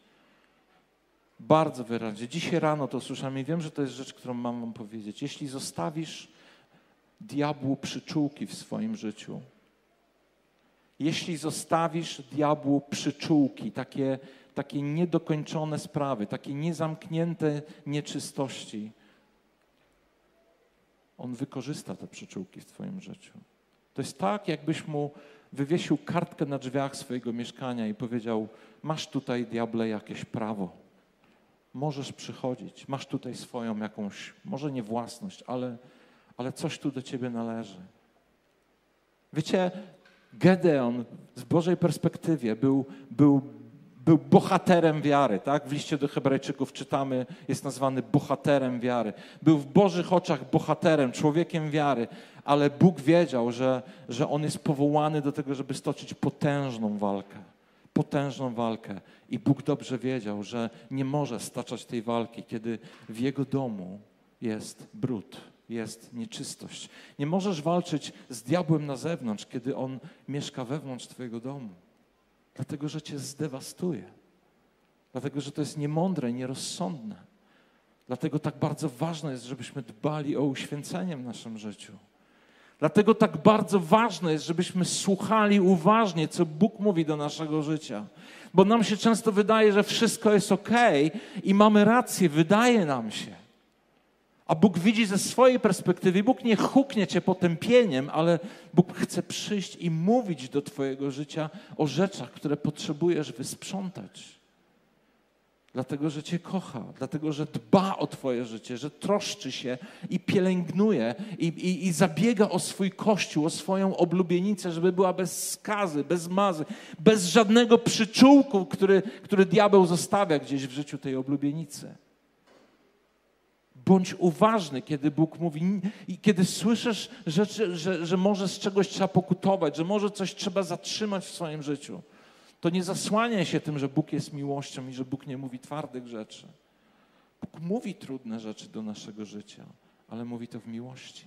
Bardzo wyraźnie. Dzisiaj rano to słyszałem i wiem, że to jest rzecz, którą mam Wam powiedzieć. Jeśli zostawisz diabłu przyczółki w swoim życiu, jeśli zostawisz diabłu przyczółki, takie, takie niedokończone sprawy, takie niezamknięte nieczystości, on wykorzysta te przyczółki w Twoim życiu. To jest tak, jakbyś mu wywiesił kartkę na drzwiach swojego mieszkania i powiedział: Masz tutaj, diable, jakieś prawo. Możesz przychodzić, masz tutaj swoją jakąś, może nie własność, ale, ale coś tu do ciebie należy. Wiecie, Gedeon z Bożej perspektywie był, był, był bohaterem wiary. Tak? W liście do Hebrajczyków czytamy, jest nazwany bohaterem wiary. Był w Bożych oczach bohaterem, człowiekiem wiary, ale Bóg wiedział, że, że on jest powołany do tego, żeby stoczyć potężną walkę. Potężną walkę. I Bóg dobrze wiedział, że nie może staczać tej walki, kiedy w jego domu jest brud jest nieczystość. Nie możesz walczyć z diabłem na zewnątrz, kiedy on mieszka wewnątrz Twojego domu. Dlatego, że Cię zdewastuje. Dlatego, że to jest niemądre, nierozsądne. Dlatego tak bardzo ważne jest, żebyśmy dbali o uświęcenie w naszym życiu. Dlatego tak bardzo ważne jest, żebyśmy słuchali uważnie, co Bóg mówi do naszego życia. Bo nam się często wydaje, że wszystko jest ok i mamy rację, wydaje nam się. A Bóg widzi ze swojej perspektywy. Bóg nie huknie cię potępieniem, ale Bóg chce przyjść i mówić do Twojego życia o rzeczach, które potrzebujesz wysprzątać. Dlatego, że Cię kocha, dlatego, że dba o Twoje życie, że troszczy się i pielęgnuje i, i, i zabiega o swój kościół, o swoją oblubienicę, żeby była bez skazy, bez mazy, bez żadnego przyczółku, który, który diabeł zostawia gdzieś w życiu tej oblubienicy. Bądź uważny, kiedy Bóg mówi, i kiedy słyszysz, rzeczy, że, że może z czegoś trzeba pokutować, że może coś trzeba zatrzymać w swoim życiu. To nie zasłaniaj się tym, że Bóg jest miłością i że Bóg nie mówi twardych rzeczy. Bóg mówi trudne rzeczy do naszego życia, ale mówi to w miłości.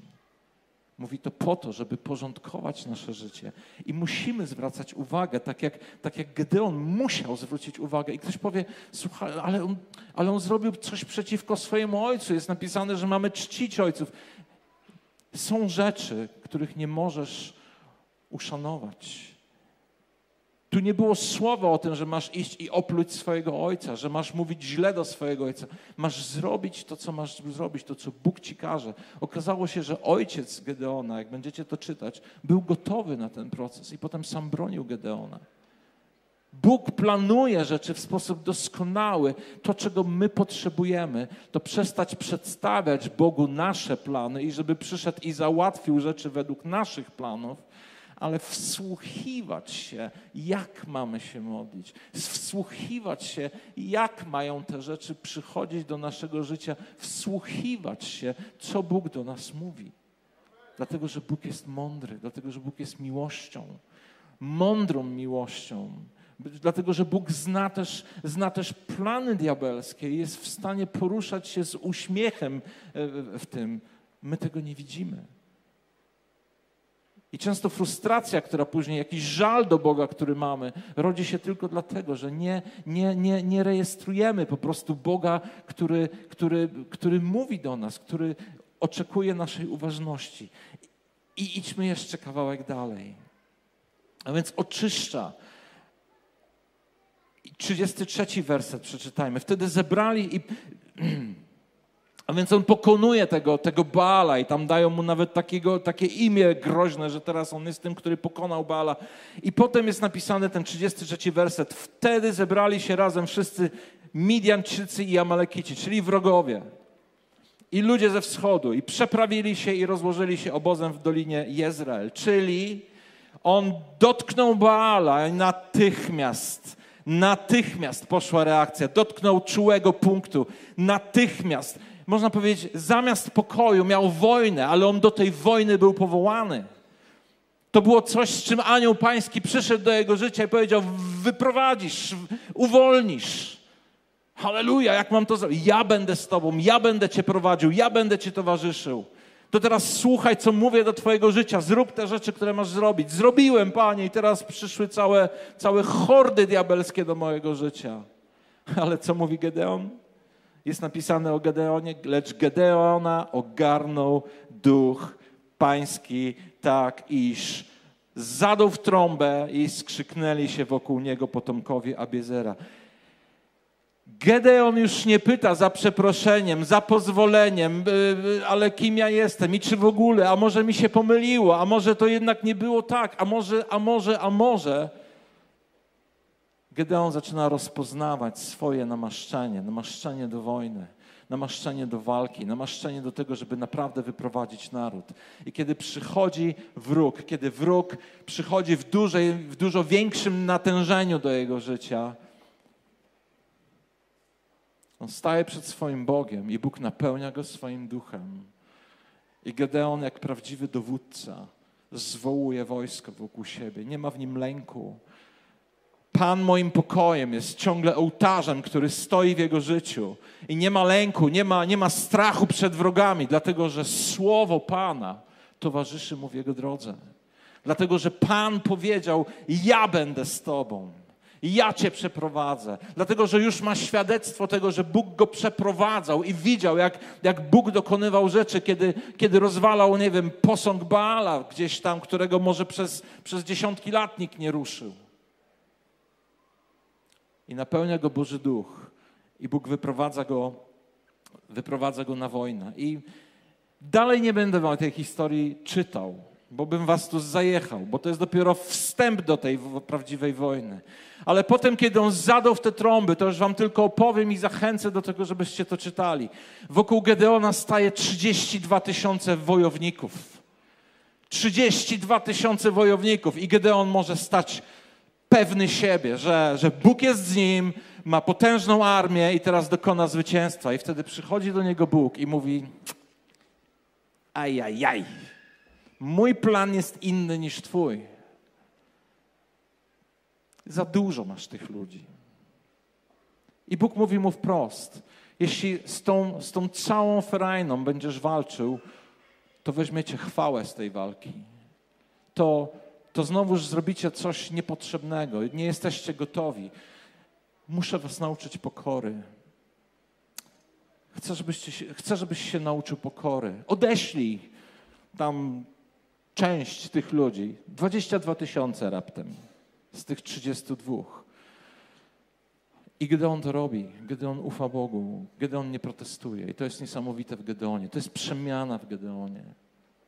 Mówi to po to, żeby porządkować nasze życie. I musimy zwracać uwagę, tak jak, tak jak Gedeon musiał zwrócić uwagę. I ktoś powie, słuchaj, ale on, ale on zrobił coś przeciwko swojemu ojcu. Jest napisane, że mamy czcić ojców. Są rzeczy, których nie możesz uszanować. Tu nie było słowa o tym, że masz iść i opluć swojego ojca, że masz mówić źle do swojego ojca. Masz zrobić to, co masz zrobić, to, co Bóg ci każe. Okazało się, że ojciec Gedeona, jak będziecie to czytać, był gotowy na ten proces i potem sam bronił Gedeona. Bóg planuje rzeczy w sposób doskonały. To, czego my potrzebujemy, to przestać przedstawiać Bogu nasze plany i żeby przyszedł i załatwił rzeczy według naszych planów, ale wsłuchiwać się, jak mamy się modlić, wsłuchiwać się, jak mają te rzeczy przychodzić do naszego życia, wsłuchiwać się, co Bóg do nas mówi. Dlatego, że Bóg jest mądry, dlatego, że Bóg jest miłością, mądrą miłością. Dlatego, że Bóg zna też, zna też plany diabelskie i jest w stanie poruszać się z uśmiechem e, w tym. My tego nie widzimy. I często frustracja, która później, jakiś żal do Boga, który mamy, rodzi się tylko dlatego, że nie, nie, nie, nie rejestrujemy po prostu Boga, który, który, który mówi do nas, który oczekuje naszej uważności. I idźmy jeszcze kawałek dalej. A więc oczyszcza. 33 werset przeczytajmy. Wtedy zebrali i <clears throat> A więc on pokonuje tego, tego Baala i tam dają mu nawet takiego, takie imię groźne, że teraz on jest tym, który pokonał Baala. I potem jest napisany ten 33 werset. Wtedy zebrali się razem wszyscy Midianczycy i Amalekici, czyli wrogowie. I ludzie ze wschodu. I przeprawili się i rozłożyli się obozem w dolinie Jezreel. Czyli on dotknął Baala i natychmiast, natychmiast poszła reakcja. Dotknął czułego punktu. Natychmiast można powiedzieć, zamiast pokoju miał wojnę, ale on do tej wojny był powołany. To było coś, z czym anioł pański przyszedł do jego życia i powiedział: Wyprowadzisz, uwolnisz. Halleluja, jak mam to zrobić? Ja będę z tobą, ja będę cię prowadził, ja będę ci towarzyszył. To teraz słuchaj, co mówię do twojego życia. Zrób te rzeczy, które masz zrobić. Zrobiłem, Panie, i teraz przyszły całe, całe hordy diabelskie do mojego życia. Ale co mówi Gedeon? Jest napisane o Gedeonie, lecz Gedeona ogarnął duch pański tak, iż zadał w trąbę i skrzyknęli się wokół niego potomkowie Abiezera. Gedeon już nie pyta za przeproszeniem, za pozwoleniem, y, y, ale kim ja jestem i czy w ogóle, a może mi się pomyliło, a może to jednak nie było tak, a może, a może, a może. Gedeon zaczyna rozpoznawać swoje namaszczenie, namaszczenie do wojny, namaszczenie do walki, namaszczenie do tego, żeby naprawdę wyprowadzić naród. I kiedy przychodzi wróg, kiedy wróg przychodzi w, dużej, w dużo większym natężeniu do jego życia, on staje przed swoim Bogiem i Bóg napełnia go swoim duchem. I Gedeon, jak prawdziwy dowódca, zwołuje wojsko wokół siebie. Nie ma w nim lęku. Pan moim pokojem jest ciągle ołtarzem, który stoi w jego życiu. I nie ma lęku, nie ma, nie ma strachu przed wrogami, dlatego że słowo Pana towarzyszy mu w jego drodze. Dlatego że Pan powiedział: Ja będę z Tobą. Ja cię przeprowadzę. Dlatego, że już ma świadectwo tego, że Bóg go przeprowadzał i widział, jak, jak Bóg dokonywał rzeczy, kiedy, kiedy rozwalał, nie wiem, posąg Baala gdzieś tam, którego może przez, przez dziesiątki lat nikt nie ruszył. I napełnia go Boży Duch. I Bóg wyprowadza go, wyprowadza go na wojnę. I dalej nie będę tej historii czytał, bo bym was tu zajechał, bo to jest dopiero wstęp do tej prawdziwej wojny. Ale potem, kiedy on zadał w te trąby, to już wam tylko opowiem i zachęcę do tego, żebyście to czytali. Wokół Gedeona staje 32 tysiące wojowników. 32 tysiące wojowników i Gedeon może stać pewny siebie, że, że Bóg jest z nim, ma potężną armię i teraz dokona zwycięstwa. I wtedy przychodzi do niego Bóg i mówi: Ajajaj, mój plan jest inny niż Twój. Za dużo masz tych ludzi. I Bóg mówi mu wprost: Jeśli z tą, z tą całą ferajną będziesz walczył, to weźmiecie chwałę z tej walki. To, to znowuż zrobicie coś niepotrzebnego. Nie jesteście gotowi. Muszę was nauczyć pokory. Chcę, żebyście chcę, żebyś się nauczył pokory. Odeślij tam część tych ludzi. 22 tysiące raptem z tych 32. I gdy on to robi, gdy on ufa Bogu, gdy on nie protestuje. I to jest niesamowite w Gedeonie. To jest przemiana w Gedeonie.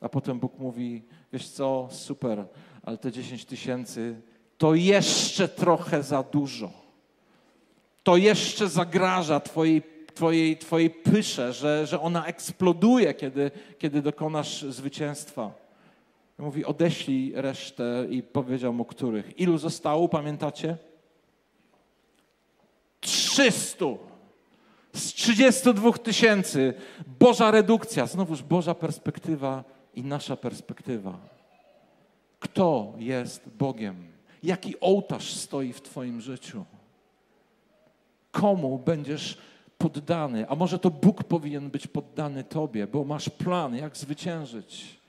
A potem Bóg mówi, wiesz co, super, ale te 10 tysięcy to jeszcze trochę za dużo. To jeszcze zagraża twojej, twojej, twojej pysze, że, że ona eksploduje, kiedy, kiedy dokonasz zwycięstwa. Mówi, odeślij resztę i powiedział mu, których. Ilu zostało, pamiętacie? 300 z 32 tysięcy. Boża redukcja, znowuż Boża perspektywa i nasza perspektywa. Kto jest Bogiem? Jaki ołtarz stoi w Twoim życiu? Komu będziesz poddany? A może to Bóg powinien być poddany Tobie, bo masz plan, jak zwyciężyć.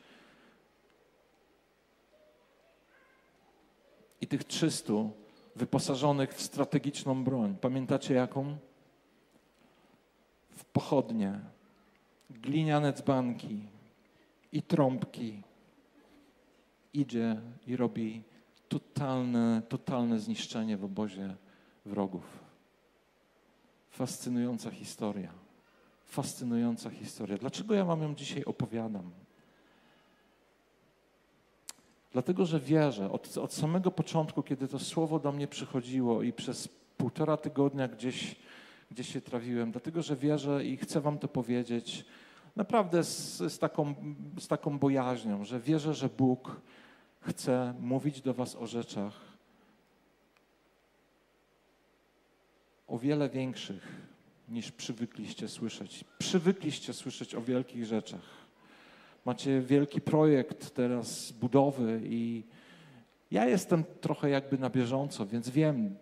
i tych 300 wyposażonych w strategiczną broń. Pamiętacie jaką? W pochodnie, gliniane dzbanki i trąbki. Idzie i robi totalne, totalne zniszczenie w obozie wrogów. Fascynująca historia. Fascynująca historia. Dlaczego ja wam ją dzisiaj opowiadam? Dlatego, że wierzę od, od samego początku, kiedy to słowo do mnie przychodziło i przez półtora tygodnia gdzieś, gdzieś się trawiłem, dlatego, że wierzę i chcę Wam to powiedzieć naprawdę z, z, taką, z taką bojaźnią, że wierzę, że Bóg chce mówić do Was o rzeczach o wiele większych niż przywykliście słyszeć. Przywykliście słyszeć o wielkich rzeczach. Macie wielki projekt teraz budowy i ja jestem trochę jakby na bieżąco, więc wiem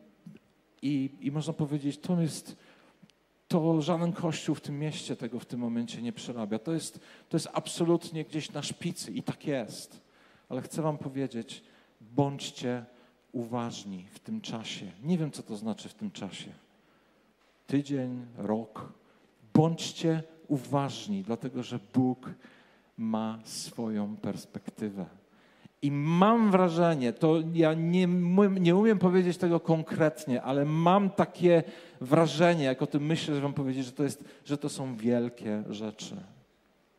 i, i można powiedzieć, to jest, to żaden kościół w tym mieście tego w tym momencie nie przerabia. To jest, to jest absolutnie gdzieś na szpicy i tak jest. Ale chcę wam powiedzieć, bądźcie uważni w tym czasie. Nie wiem, co to znaczy w tym czasie. Tydzień, rok. Bądźcie uważni, dlatego że Bóg ma swoją perspektywę. I mam wrażenie, to ja nie, nie umiem powiedzieć tego konkretnie, ale mam takie wrażenie, jak o tym myślę, że wam powiedzieć, że to, jest, że to są wielkie rzeczy.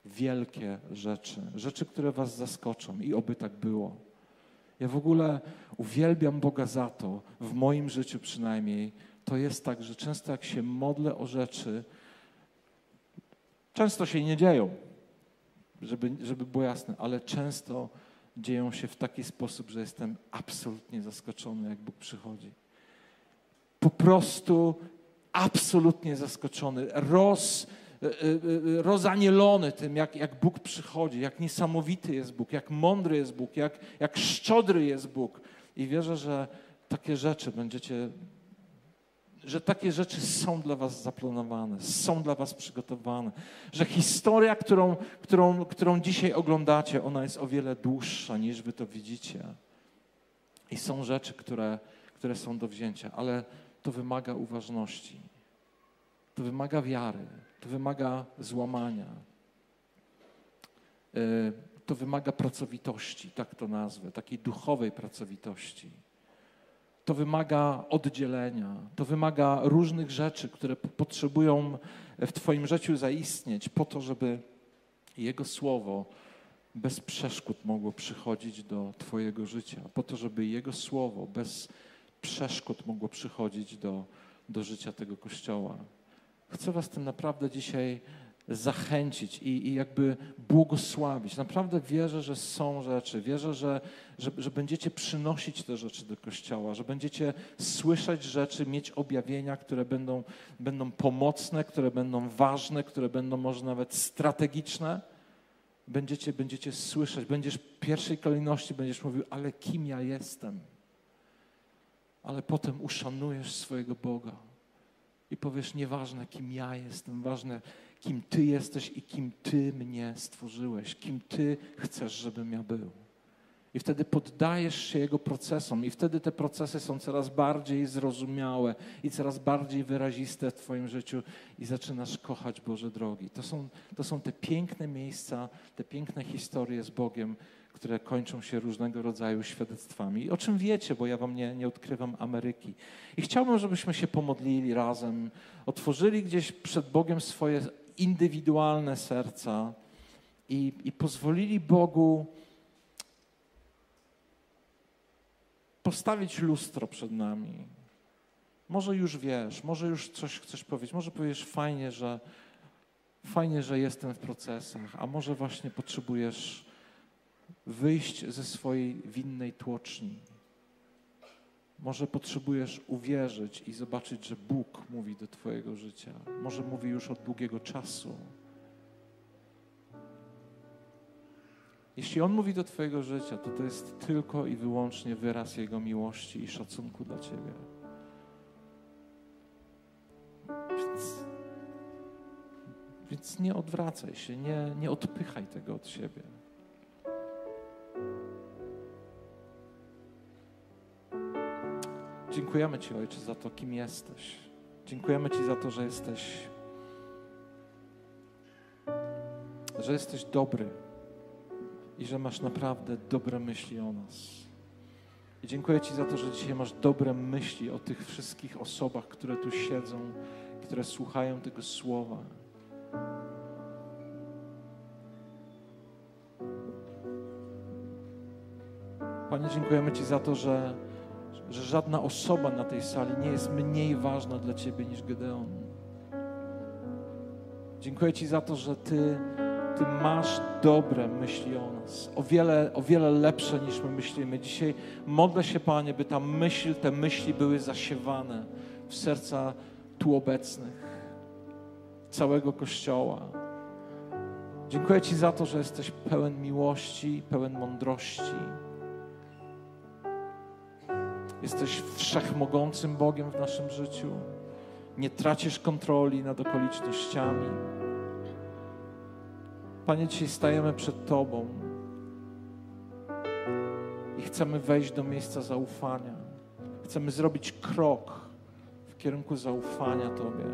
Wielkie rzeczy. Rzeczy, które was zaskoczą i oby tak było. Ja w ogóle uwielbiam Boga za to, w moim życiu przynajmniej, to jest tak, że często jak się modlę o rzeczy, często się nie dzieją, żeby, żeby było jasne, ale często dzieją się w taki sposób, że jestem absolutnie zaskoczony, jak Bóg przychodzi. Po prostu absolutnie zaskoczony, roz, rozanielony tym, jak, jak Bóg przychodzi, jak niesamowity jest Bóg, jak mądry jest Bóg, jak, jak szczodry jest Bóg. I wierzę, że takie rzeczy będziecie że takie rzeczy są dla Was zaplanowane, są dla Was przygotowane, że historia, którą, którą, którą dzisiaj oglądacie, ona jest o wiele dłuższa niż Wy to widzicie. I są rzeczy, które, które są do wzięcia, ale to wymaga uważności, to wymaga wiary, to wymaga złamania, e, to wymaga pracowitości, tak to nazwę, takiej duchowej pracowitości. To wymaga oddzielenia, to wymaga różnych rzeczy, które potrzebują w Twoim życiu zaistnieć, po to, żeby Jego Słowo bez przeszkód mogło przychodzić do Twojego życia, po to, żeby Jego Słowo bez przeszkód mogło przychodzić do, do życia tego Kościoła. Chcę Was tym naprawdę dzisiaj zachęcić i, i, jakby błogosławić. Naprawdę wierzę, że są rzeczy, wierzę, że, że, że, będziecie przynosić te rzeczy do Kościoła, że będziecie słyszeć rzeczy, mieć objawienia, które będą, będą pomocne, które będą ważne, które będą może nawet strategiczne. Będziecie, będziecie słyszeć, będziesz w pierwszej kolejności będziesz mówił, ale kim ja jestem? Ale potem uszanujesz swojego Boga i powiesz, nieważne kim ja jestem, ważne kim Ty jesteś i kim Ty mnie stworzyłeś, kim Ty chcesz, żebym ja był. I wtedy poddajesz się Jego procesom, i wtedy te procesy są coraz bardziej zrozumiałe i coraz bardziej wyraziste w Twoim życiu, i zaczynasz kochać Boże drogi. To są, to są te piękne miejsca, te piękne historie z Bogiem, które kończą się różnego rodzaju świadectwami. O czym wiecie, bo ja Wam nie, nie odkrywam Ameryki. I chciałbym, żebyśmy się pomodlili razem, otworzyli gdzieś przed Bogiem swoje indywidualne serca i, i pozwolili Bogu postawić lustro przed nami. Może już wiesz, może już coś chcesz powiedzieć, może powiesz fajnie, że fajnie, że jestem w procesach, a może właśnie potrzebujesz wyjść ze swojej winnej tłoczni. Może potrzebujesz uwierzyć i zobaczyć, że Bóg mówi do Twojego życia. Może mówi już od długiego czasu. Jeśli On mówi do Twojego życia, to to jest tylko i wyłącznie wyraz Jego miłości i szacunku dla Ciebie. Więc, więc nie odwracaj się, nie, nie odpychaj tego od siebie. Dziękujemy Ci, Ojcze, za to, kim jesteś. Dziękujemy Ci za to, że jesteś, że jesteś dobry i że masz naprawdę dobre myśli o nas. I dziękuję Ci za to, że dzisiaj masz dobre myśli o tych wszystkich osobach, które tu siedzą, które słuchają tego słowa. Panie, dziękujemy Ci za to, że że żadna osoba na tej sali nie jest mniej ważna dla Ciebie niż Gedeon. Dziękuję Ci za to, że Ty, Ty masz dobre myśli o nas, o wiele, o wiele lepsze niż my myślimy. Dzisiaj modlę się, Panie, by ta myśl, te myśli były zasiewane w serca tu obecnych. całego Kościoła. Dziękuję Ci za to, że jesteś pełen miłości, pełen mądrości. Jesteś wszechmogącym Bogiem w naszym życiu. Nie tracisz kontroli nad okolicznościami. Panie, dzisiaj stajemy przed Tobą i chcemy wejść do miejsca zaufania. Chcemy zrobić krok w kierunku zaufania Tobie.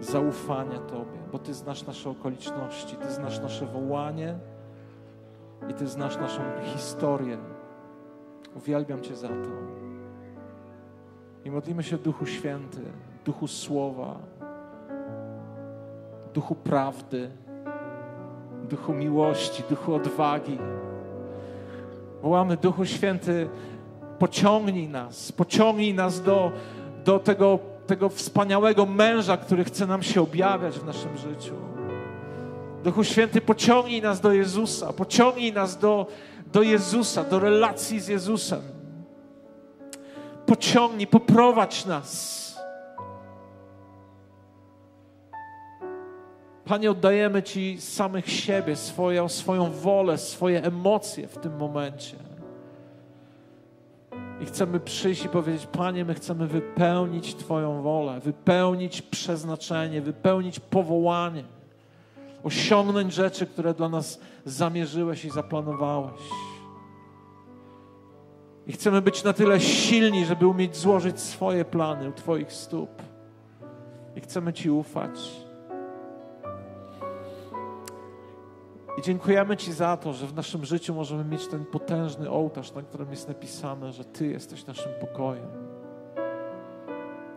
Zaufania Tobie, bo Ty znasz nasze okoliczności, Ty znasz nasze wołanie i Ty znasz naszą historię. Uwielbiam Cię za to. I modlimy się Duchu Święty, Duchu Słowa, Duchu Prawdy, Duchu Miłości, Duchu Odwagi. Wołamy Duchu Święty, pociągnij nas, pociągnij nas do, do tego, tego wspaniałego męża, który chce nam się objawiać w naszym życiu. Duchu Święty, pociągnij nas do Jezusa, pociągnij nas do, do Jezusa, do relacji z Jezusem. Pociągnij, poprowadź nas. Panie, oddajemy Ci samych siebie, swoją, swoją wolę, swoje emocje w tym momencie. I chcemy przyjść i powiedzieć: Panie, my chcemy wypełnić Twoją wolę, wypełnić przeznaczenie, wypełnić powołanie, osiągnąć rzeczy, które dla nas zamierzyłeś i zaplanowałeś. I chcemy być na tyle silni, żeby umieć złożyć swoje plany u Twoich stóp. I chcemy Ci ufać. I dziękujemy Ci za to, że w naszym życiu możemy mieć ten potężny ołtarz, na którym jest napisane, że Ty jesteś naszym pokojem.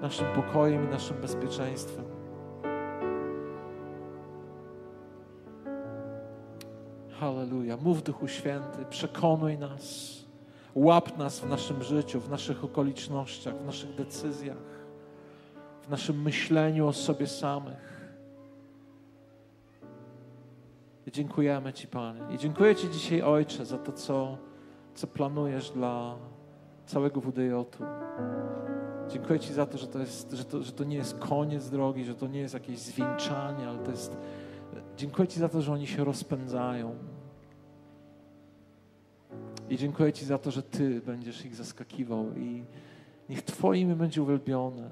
Naszym pokojem i naszym bezpieczeństwem. Halleluja. Mów Duchu Święty, przekonuj nas, łap nas w naszym życiu, w naszych okolicznościach, w naszych decyzjach, w naszym myśleniu o sobie samych. I dziękujemy Ci, Panie. I dziękuję Ci dzisiaj, Ojcze, za to, co, co planujesz dla całego WDJ-u. Dziękuję Ci za to, że to, jest, że, to, że to nie jest koniec drogi, że to nie jest jakieś zwieńczanie, ale to jest. Dziękuję Ci za to, że oni się rozpędzają. I dziękuję Ci za to, że Ty będziesz ich zaskakiwał i niech Twoje imię będzie uwielbione.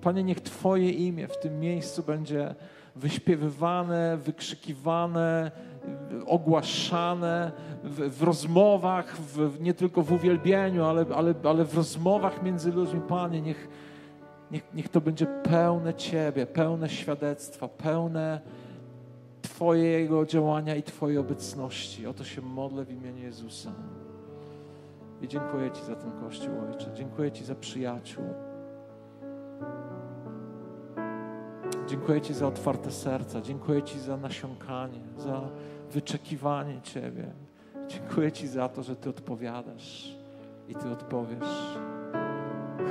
Panie, niech Twoje imię w tym miejscu będzie wyśpiewywane, wykrzykiwane, ogłaszane w, w rozmowach, w, nie tylko w uwielbieniu, ale, ale, ale w rozmowach między ludźmi. Panie, niech, niech, niech to będzie pełne Ciebie, pełne świadectwa, pełne Twojego działania i Twojej obecności. O to się modlę w imieniu Jezusa. I dziękuję Ci za ten Kościół, Ojcze. Dziękuję Ci za przyjaciół. Dziękuję Ci za otwarte serca. Dziękuję Ci za nasiąkanie, za wyczekiwanie Ciebie. Dziękuję Ci za to, że Ty odpowiadasz i Ty odpowiesz.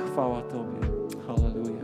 Chwała Tobie. Halleluja.